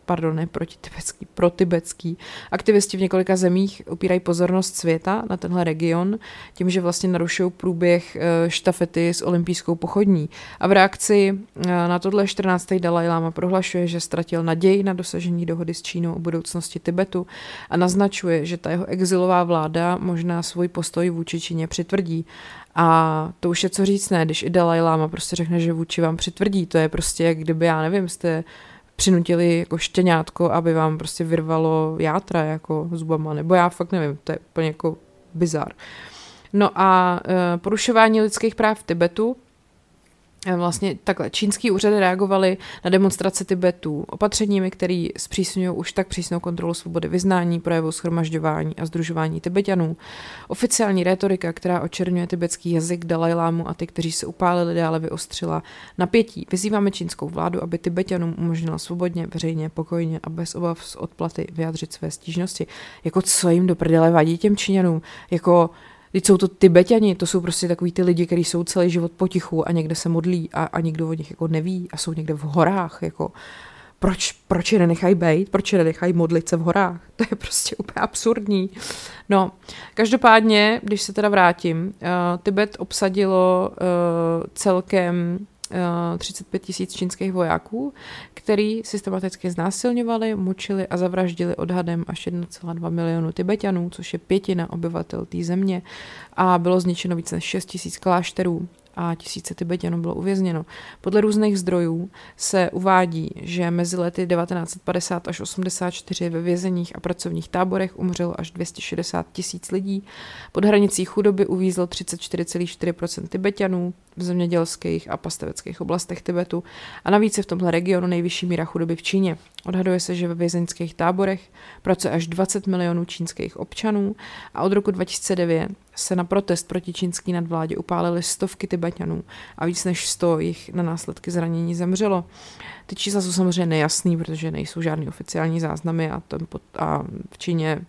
S1: pardon, ne protitibetský, protibetský. Aktivisti v několika zemích upírají pozornost světa na tenhle region tím, že vlastně narušují průběh eh, štafety s olympijskou pochodní. A v reakci eh, na tohle 14. Dalai Lama prohlašuje, že ztratil naději na dosažení dohody s Čínou o budoucnosti Tibetu a naznačuje, že ta jeho exilová vláda možná svůj postoj vůči Číně přitvrdí. A to už je co říct, ne, když i Dalai Lama prostě řekne, že vůči vám přitvrdí, to je prostě jak kdyby, já nevím, jste přinutili jako štěňátko, aby vám prostě vyrvalo játra jako zubama, nebo já fakt nevím, to je úplně jako bizar. No a e, porušování lidských práv v Tibetu Vlastně takhle, čínský úřady reagovaly na demonstrace Tibetu opatřeními, které zpřísňují už tak přísnou kontrolu svobody vyznání, projevu schromažďování a združování Tibetanů. Oficiální retorika, která očerňuje tibetský jazyk Dalajlámu a ty, kteří se upálili, dále vyostřila napětí. Vyzýváme čínskou vládu, aby Tibetanům umožnila svobodně, veřejně, pokojně a bez obav z odplaty vyjádřit své stížnosti. Jako co jim do prdele vadí těm Číňanům? Jako Teď jsou to Tibetani, to jsou prostě takový ty lidi, kteří jsou celý život potichu a někde se modlí a, a nikdo o nich jako neví a jsou někde v horách, jako proč, proč je nenechají být, proč je nenechají modlit se v horách. To je prostě úplně absurdní. No, každopádně, když se teda vrátím, uh, Tibet obsadilo uh, celkem 35 eh, tisíc čínských vojáků, který systematicky znásilňovali, mučili a zavraždili odhadem až 1,2 milionu Tibetanů, což je pětina obyvatel té země. A bylo zničeno více než 6 tisíc klášterů a tisíce Tibetanů bylo uvězněno. Podle různých zdrojů se uvádí, že mezi lety 1950 až 84 ve vězeních a pracovních táborech umřelo až 260 tisíc lidí. Pod hranicí chudoby uvízlo 34,4% Tibetanů v zemědělských a pasteveckých oblastech Tibetu a navíc je v tomhle regionu nejvyšší míra chudoby v Číně. Odhaduje se, že ve vězeňských táborech pracuje až 20 milionů čínských občanů a od roku 2009 se na protest proti čínský nadvládě upálily stovky Tibetanů a víc než 100 jich na následky zranění zemřelo. Ty čísla jsou samozřejmě nejasný, protože nejsou žádný oficiální záznamy a, ten pot, a v Číně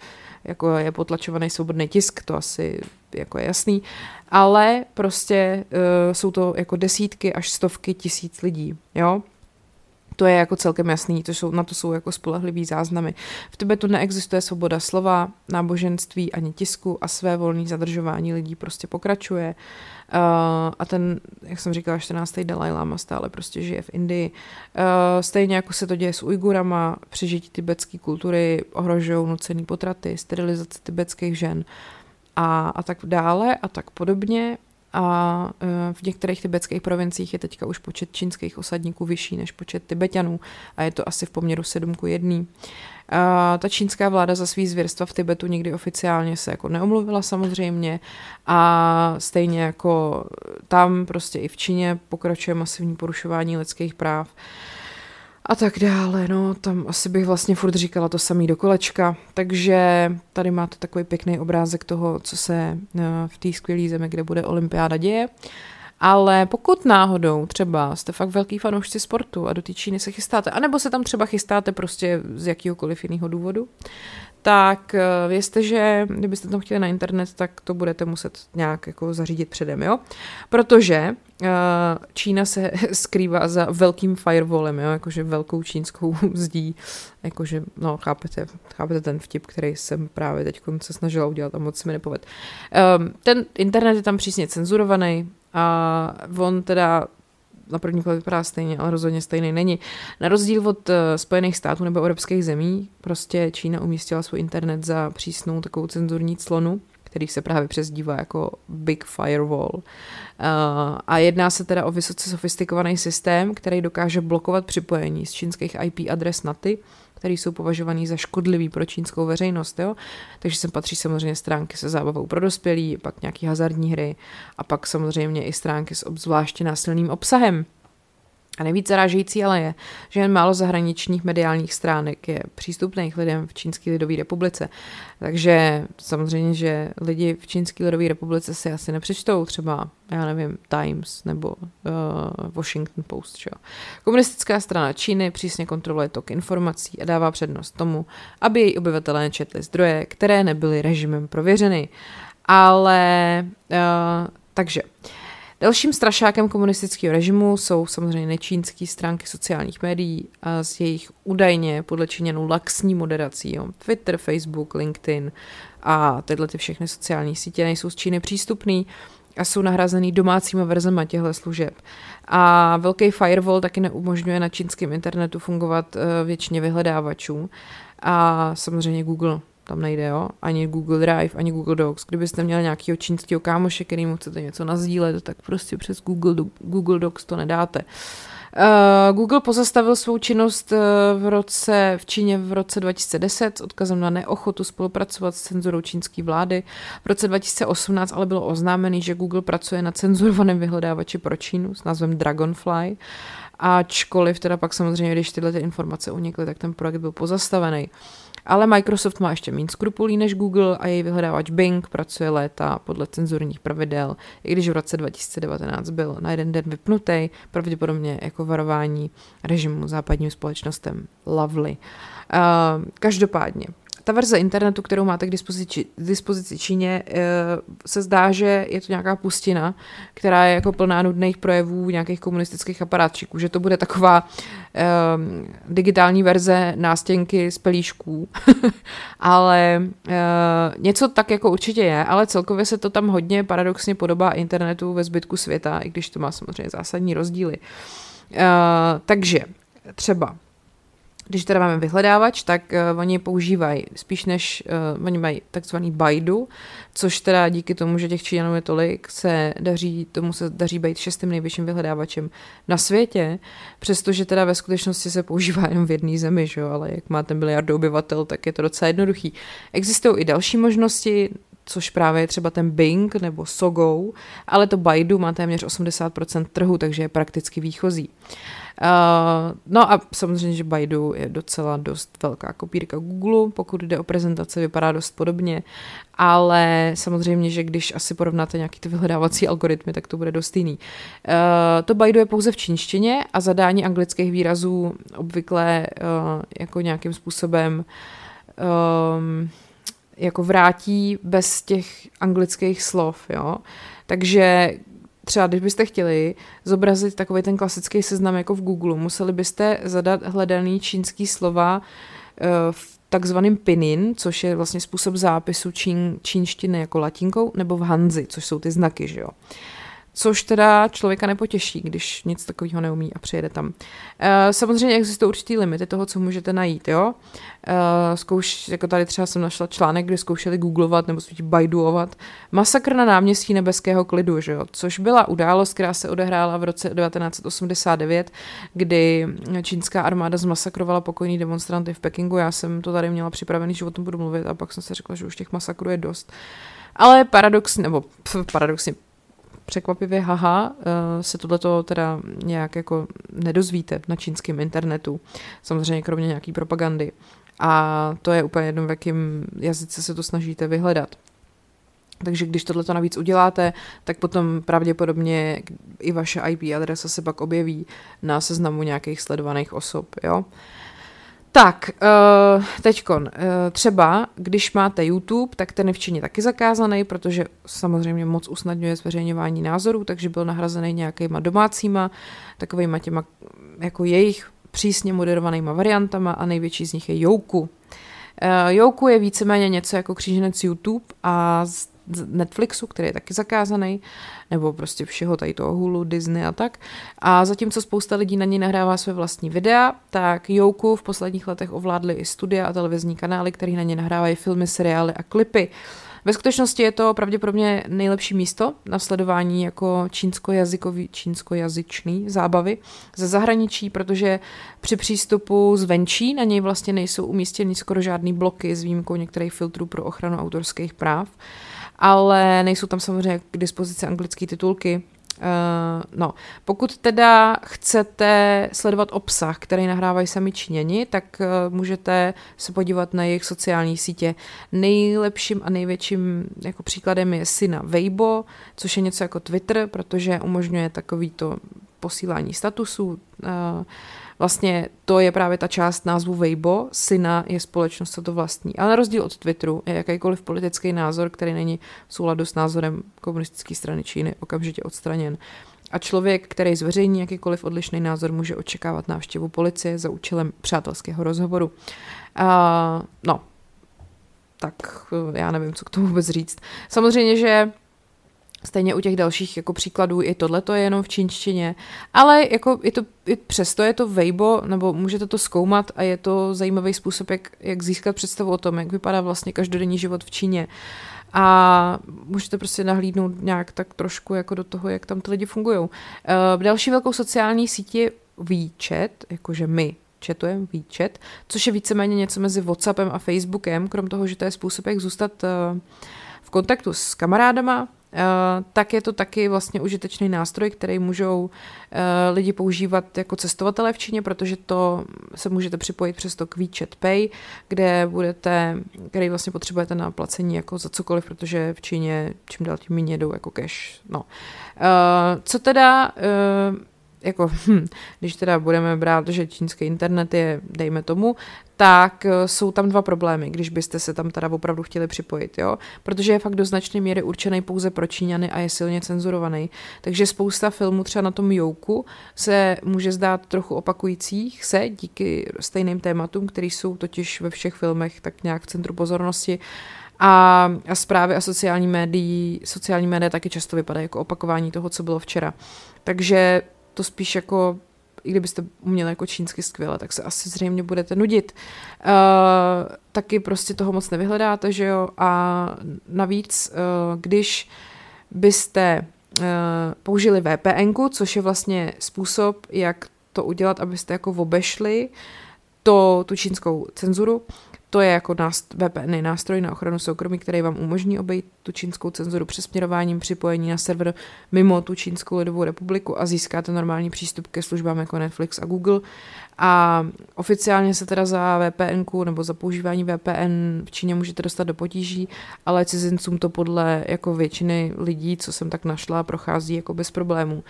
S1: jako je potlačovaný svobodný tisk, to asi jako je jasný, ale prostě uh, jsou to jako desítky až stovky tisíc lidí, jo, to je jako celkem jasný, to jsou, na to jsou jako spolehlivý záznamy. V Tibetu neexistuje svoboda slova, náboženství ani tisku a své volné zadržování lidí prostě pokračuje. Uh, a ten, jak jsem říkala, 14. Dalai Lama stále prostě žije v Indii. Uh, stejně jako se to děje s Ujgurama, přežití tibetské kultury ohrožují nucený potraty, sterilizace tibetských žen a, a tak dále a tak podobně a e, v některých tibetských provinciích je teďka už počet čínských osadníků vyšší než počet Tibetanů a je to asi v poměru 7 k 1. A ta čínská vláda za svý zvěrstva v Tibetu nikdy oficiálně se jako neomluvila samozřejmě a stejně jako tam prostě i v Číně pokračuje masivní porušování lidských práv. Uh, a tak dále, no, tam asi bych vlastně furt říkala to samý do kolečka, takže tady máte takový pěkný obrázek toho, co se eh, v té skvělé zemi, kde bude olympiáda děje. Ale pokud náhodou třeba jste fakt velký fanoušci sportu a do té Číny se chystáte, anebo se tam třeba chystáte prostě z jakýhokoliv jiného důvodu, tak eh, vězte, že kdybyste tam chtěli na internet, tak to budete muset nějak jako zařídit předem, jo? Protože uh, Čína se skrývá za velkým firewallem, jo? Jakože velkou čínskou zdí, jakože, no, chápete, chápete ten vtip, který jsem právě teď se snažila udělat a moc se mi nepoved. Um, ten internet je tam přísně cenzurovaný a on teda na první pohled vypadá stejně, ale rozhodně stejný není. Na rozdíl od uh, Spojených států nebo evropských zemí, prostě Čína umístila svůj internet za přísnou takovou cenzurní clonu, který se právě přezdívá jako Big Firewall. Uh, a jedná se teda o vysoce sofistikovaný systém, který dokáže blokovat připojení z čínských IP adres na ty, které jsou považovaný za škodlivý pro čínskou veřejnost. Jo? Takže sem patří samozřejmě stránky se zábavou pro dospělí, pak nějaký hazardní hry a pak samozřejmě i stránky s obzvláště násilným obsahem. A nejvíc zarážející ale je, že jen málo zahraničních mediálních stránek je přístupných lidem v Čínské lidové republice. Takže samozřejmě, že lidi v Čínské lidové republice si asi nepřečtou třeba, já nevím, Times nebo uh, Washington Post. Čo? Komunistická strana Číny přísně kontroluje tok informací a dává přednost tomu, aby její obyvatelé nečetli zdroje, které nebyly režimem prověřeny. Ale uh, takže... Uh, Dalším strašákem komunistického režimu jsou samozřejmě nečínské stránky sociálních médií a s jejich údajně podle Číňanů laxní moderací. Jo. Twitter, Facebook, LinkedIn a tyhle ty všechny sociální sítě nejsou z Číny přístupný a jsou nahrazený domácíma verzema těchto služeb. A velký firewall taky neumožňuje na čínském internetu fungovat eh, většině vyhledávačů. A samozřejmě Google tam nejde, jo? Ani Google Drive, ani Google Docs. Kdybyste měli nějakého čínského kámoše, kterýmu chcete něco nazdílet, tak prostě přes Google, Google Docs to nedáte. Uh, Google pozastavil svou činnost uh, v roce v Číně v roce 2010 s odkazem na neochotu spolupracovat s cenzurou čínské vlády. V roce 2018 ale bylo oznámený, že Google pracuje na cenzurovaném vyhledávači pro Čínu s názvem Dragonfly. Ačkoliv teda pak samozřejmě, když tyhle ty informace unikly, tak ten projekt byl pozastavený. Uh, ale Microsoft má ještě méně skrupulí než Google a její vyhledávač Bing pracuje léta podle cenzurních pravidel, i když v roce 2019 byl na jeden den vypnutý, pravděpodobně jako varování režimu západním společnostem Lovely. Uh, každopádně, ta verze internetu, kterou máte k dispozici, dispozici Číně, eh, se zdá, že je to nějaká pustina, která je jako plná nudných projevů nějakých komunistických aparátčiků, že to bude taková um, digitální verze nástěnky z pelíšků, ale uh, něco tak jako určitě je, ale celkově se to tam hodně paradoxně podobá internetu ve zbytku světa, i když to má samozřejmě zásadní rozdíly. Uh, takže třeba když teda máme vyhledávač, tak uh, oni používají spíš než, uh, oni mají takzvaný Baidu, což teda díky tomu, že těch Číňanů je tolik, se daří, tomu se daří být šestým největším vyhledávačem na světě, přestože teda ve skutečnosti se používá jen v jedné zemi, že jo, ale jak máte miliardu obyvatel, tak je to docela jednoduchý. Existují i další možnosti, což právě je třeba ten Bing nebo Sogou, ale to Baidu má téměř 80% trhu, takže je prakticky výchozí. Uh, no a samozřejmě, že Baidu je docela dost velká kopírka Google, pokud jde o prezentace, vypadá dost podobně, ale samozřejmě, že když asi porovnáte nějaký ty vyhledávací algoritmy, tak to bude dost jiný. Uh, to Baidu je pouze v čínštině a zadání anglických výrazů obvykle uh, jako nějakým způsobem um, jako vrátí bez těch anglických slov, jo. Takže třeba když byste chtěli zobrazit takový ten klasický seznam jako v Google, museli byste zadat hledaný čínský slova eh, v takzvaným pinin, což je vlastně způsob zápisu čín, čínštiny jako latinkou, nebo v hanzi, což jsou ty znaky, že jo. Což teda člověka nepotěší, když nic takového neumí a přijede tam. E, samozřejmě existují určitý limity toho, co můžete najít, jo. E, zkouš, jako tady třeba jsem našla článek, kde zkoušeli googlovat nebo spíš bajduovat masakr na náměstí nebeského klidu, že jo. Což byla událost, která se odehrála v roce 1989, kdy čínská armáda zmasakrovala pokojní demonstranty v Pekingu. Já jsem to tady měla připravený, že o tom budu mluvit a pak jsem si řekla, že už těch masakrů je dost. Ale paradoxně, nebo pf, paradoxně, překvapivě, haha, eh, se tohleto teda nějak jako nedozvíte na čínském internetu. Samozřejmě kromě nějaký propagandy. A to je úplně jedno, v jakém jazyce se to snažíte vyhledat. Takže když tohle navíc uděláte, tak potom pravděpodobně i vaše IP adresa se pak objeví na seznamu nějakých sledovaných osob. Jo? Uh, tak, uh, teďkon, uh, třeba, když máte YouTube, tak ten je v Číně taky zakázaný, protože samozřejmě moc usnadňuje zveřejňování názorů, takže byl nahrazený nějakýma domácíma, takovýma těma jako jejich přísně moderovanýma variantama a největší z nich je Jouku. Uh, Jouku je víceméně něco jako kříženec YouTube a Netflixu, který je taky zakázaný, nebo prostě všeho tady toho Hulu, Disney a tak. A zatímco spousta lidí na něj nahrává své vlastní videa, tak Jouku v posledních letech ovládly i studia a televizní kanály, které na ně nahrávají filmy, seriály a klipy. Ve skutečnosti je to pravděpodobně nejlepší místo na sledování jako čínskojazykový, čínskojazyčný zábavy ze zahraničí, protože při přístupu zvenčí na něj vlastně nejsou umístěny skoro žádný bloky s výjimkou některých filtrů pro ochranu autorských práv ale nejsou tam samozřejmě k dispozici anglické titulky. Uh, no, pokud teda chcete sledovat obsah, který nahrávají sami Číňani, tak uh, můžete se podívat na jejich sociální sítě. Nejlepším a největším jako příkladem je Sina Weibo, což je něco jako Twitter, protože umožňuje takovýto posílání statusů. Uh, vlastně to je právě ta část názvu Weibo, syna je společnost, co to vlastní. Ale na rozdíl od Twitteru je jakýkoliv politický názor, který není v souladu s názorem komunistické strany Číny, okamžitě odstraněn. A člověk, který zveřejní jakýkoliv odlišný názor, může očekávat návštěvu policie za účelem přátelského rozhovoru. Uh, no, tak eh, já nevím, co k tomu vůbec říct. Samozřejmě, že Stejně u těch dalších jako příkladů i tohle to je jenom v čínštině, ale jako je to, i přesto je to Weibo, nebo můžete to zkoumat a je to zajímavý způsob, jak, jak získat představu o tom, jak vypadá vlastně každodenní život v Číně. A můžete prostě nahlídnout nějak tak trošku jako do toho, jak tam ty lidi fungují. Uh, další velkou sociální sítě WeChat, jakože my chatujeme WeChat, což je víceméně něco mezi WhatsAppem a Facebookem, krom toho, že to je způsob, jak zůstat uh, v kontaktu s kamarádama, tak je to taky vlastně užitečný nástroj, který můžou eh, lidi používat jako cestovatele v Číně, protože to se můžete připojit přes to k WeChat Pay, kde budete, který vlastně potřebujete na placení jako za cokoliv, protože v Číně čím dál tím méně jdou jako cash. No. Eh, co teda jako, hm, když teda budeme brát, že čínský internet je, dejme tomu, tak eh, jsou tam dva problémy, když byste se tam teda opravdu chtěli připojit, jo? Protože je fakt do značné míry určený pouze pro Číňany a je silně cenzurovaný. Takže spousta filmů třeba na tom Jouku se může zdát trochu opakujících se díky stejným tématům, které jsou totiž ve všech filmech tak nějak v centru pozornosti. A, a zprávy a sociální médií, sociální média taky často vypadají jako opakování toho, co bylo včera. Takže to spíš jako i kdybyste uměli jako čínsky skvěle, tak se asi zřejmě budete nudit. Uh, taky prostě toho moc nevyhledáte, že jo? A navíc, uh, když byste uh, použili VPN, což je vlastně způsob, jak to udělat, abyste jako obešli to, tu čínskou cenzuru, to je jako VPN nástroj na ochranu soukromí, který vám umožní obejít tu čínskou cenzuru přesměrováním připojení na server mimo tu Čínskou lidovou republiku a získáte normální přístup ke službám jako Netflix a Google. A oficiálně se teda za VPN nebo za používání VPN v Číně můžete dostat do potíží, ale cizincům to podle jako většiny lidí, co jsem tak našla, prochází jako bez problémů.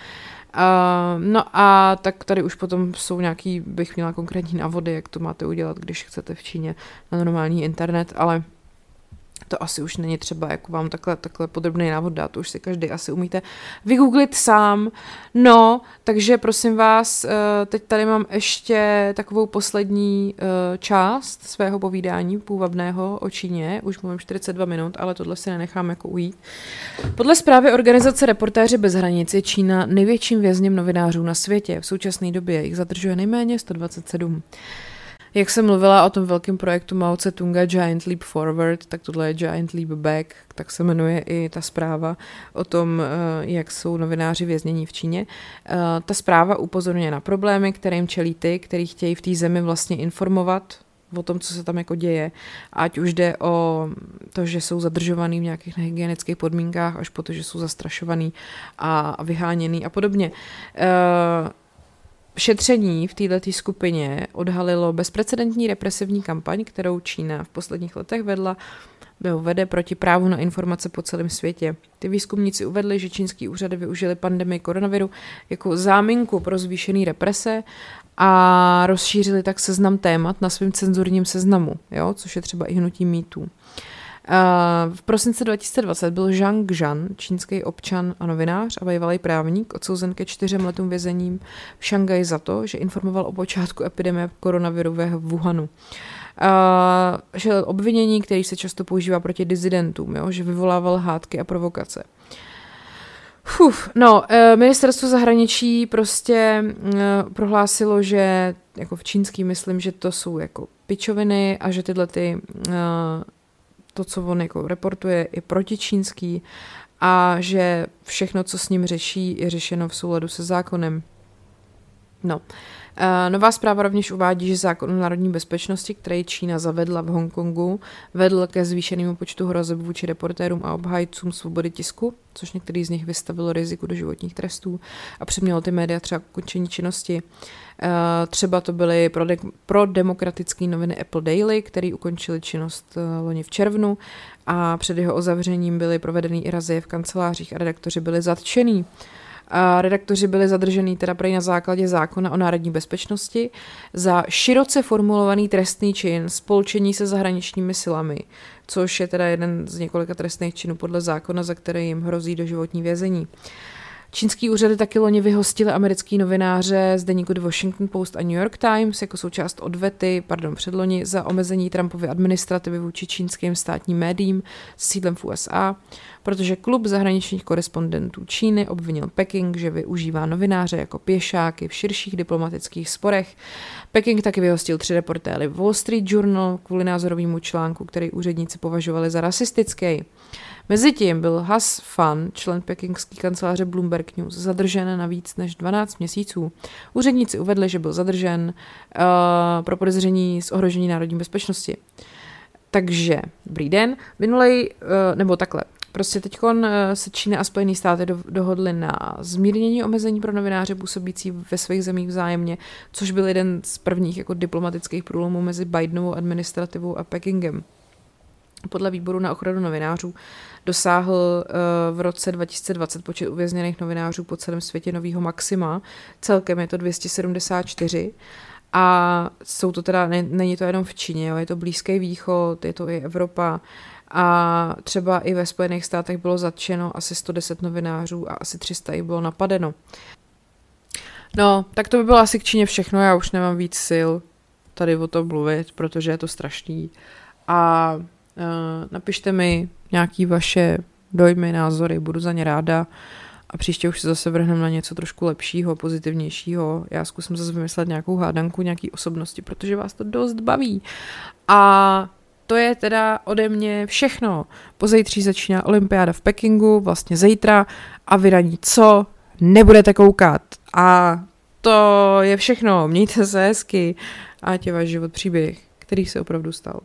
S1: Uh, no a tak tady už potom jsou nějaký, bych měla konkrétní návody, jak to máte udělat, když chcete v Číně na normální internet, ale to asi už není třeba jako vám takhle, takhle podrobný návod dát, to už si každý asi umíte vygooglit sám. No, takže prosím vás, eh, teď tady mám ještě takovou poslední eh, část svého povídání půvabného o Číně, už mluvím 42 minut, ale tohle si nenechám jako ujít. Podle zprávy organizace Reportéři bez hranic je Čína největším vězněm novinářů na světě. V současné době jich zadržuje nejméně 127. Jak jsem mluvila o tom velkém projektu Mao Tse-tunga Giant Leap Forward, tak tohle je Giant Leap Back, tak se jmenuje i ta zpráva o tom, eh, jak jsou novináři věznění v Číně. Eh, ta zpráva upozorňuje na problémy, kterým čelí ty, kteří chtějí v té zemi vlastně informovat o tom, co se tam jako děje. Ať už jde o to, že jsou zadržovaný v nějakých nehygienických podmínkách, až po to, že jsou zastrašovaný a vyháněný a podobně. Uh, Šetření v této skupině odhalilo bezprecedentní represivní kampaň, kterou Čína v posledních letech vedla nebo vede proti právu na informace po celém světě. Ty výzkumníci uvedli, že čínský úřady využili pandemii koronaviru jako záminku pro zvýšený represe a rozšířili tak seznam témat na svém cenzurním seznamu, jo, což je třeba i hnutí mýtů. V prosince 2020 byl Zhang Zhan, čínský občan a novinář a bývalý právník, odsouzen ke čtyřem letům vězením v Šangaji za to, že informoval o počátku epidemie koronavirového v Wuhanu. Uh, že obvinění, který se často používá proti dizidentům, jo, že vyvolával hádky a provokace. Uf, no, ministerstvo zahraničí prostě prohlásilo, že jako v čínský myslím, že to jsou jako pičoviny a že tyhle ty to, co on jako reportuje, je protičínský a že všechno, co s ním řeší, je řešeno v souladu se zákonem. No. Nová zpráva rovněž uvádí, že zákon o národní bezpečnosti, který Čína zavedla v Hongkongu, vedl ke zvýšenému počtu hrozeb vůči reportérům a obhájcům svobody tisku, což některý z nich vystavilo riziku do životních trestů a přimělo ty média třeba k ukončení činnosti. Třeba to byly pro, de- pro demokratické noviny Apple Daily, který ukončili činnost e, loni v červnu a před jeho ozavřením byly provedeny i razie v kancelářích a redaktoři byli zatčený. A redaktoři byli zadržení teda prej na základě zákona o národní bezpečnosti za široce formulovaný trestný čin spolčení se zahraničními silami, což je teda jeden z několika trestných činů podle zákona, za který jim hrozí doživotní vězení. Čínský úřady taky loni vyhostili americký novináře z deníku The Washington Post a New York Times jako součást odvety, pardon, předloni za omezení Trumpovy administrativy vůči čínským státním médiím s sídlem v USA, protože klub zahraničních korespondentů Číny obvinil Peking, že využívá novináře jako pěšáky v širších diplomatických sporech. Peking taky vyhostil tři reportéry Wall Street Journal kvůli názorovému článku, který úředníci považovali za rasistický. Mezitím byl Has Fan, člen pekingské kanceláře Bloomberg News, zadržen na víc než 12 měsíců. Úředníci uvedli, že byl zadržen uh, pro podezření z ohrožení národní bezpečnosti. Takže, dobrý den, minulej, uh, nebo takhle, Prostě teď se Čína a Spojené státy do, dohodly na zmírnění omezení pro novináře působící ve svých zemích vzájemně, což byl jeden z prvních jako diplomatických průlomů mezi Bidenovou administrativou a Pekingem. Podle výboru na ochranu novinářů dosáhl uh, v roce 2020 počet uvězněných novinářů po celém světě nového maxima. Celkem je to 274. A jsou to teda, ne, není to jenom v Číně, jo, je to Blízký východ, je to i Evropa. A třeba i ve Spojených státech bylo zatčeno asi 110 novinářů a asi 300 jich bylo napadeno. No, tak to by bylo asi k Číně všechno, já už nemám víc sil tady o tom mluvit, protože je to strašný. A uh, napište mi nějaký vaše dojmy, názory, budu za ně ráda. A příště už se zase vrhneme na něco trošku lepšího, pozitivnějšího. Já zkusím zase vymyslet nějakou hádanku, nějaký osobnosti, protože vás to dost baví. A to je teda ode mě všechno. Pozejtří začíná olympiáda v Pekingu, vlastně zítra a vy na ní co? Nebudete koukat. A to je všechno. Mějte se hezky a tě váš život příběh, který se opravdu stal.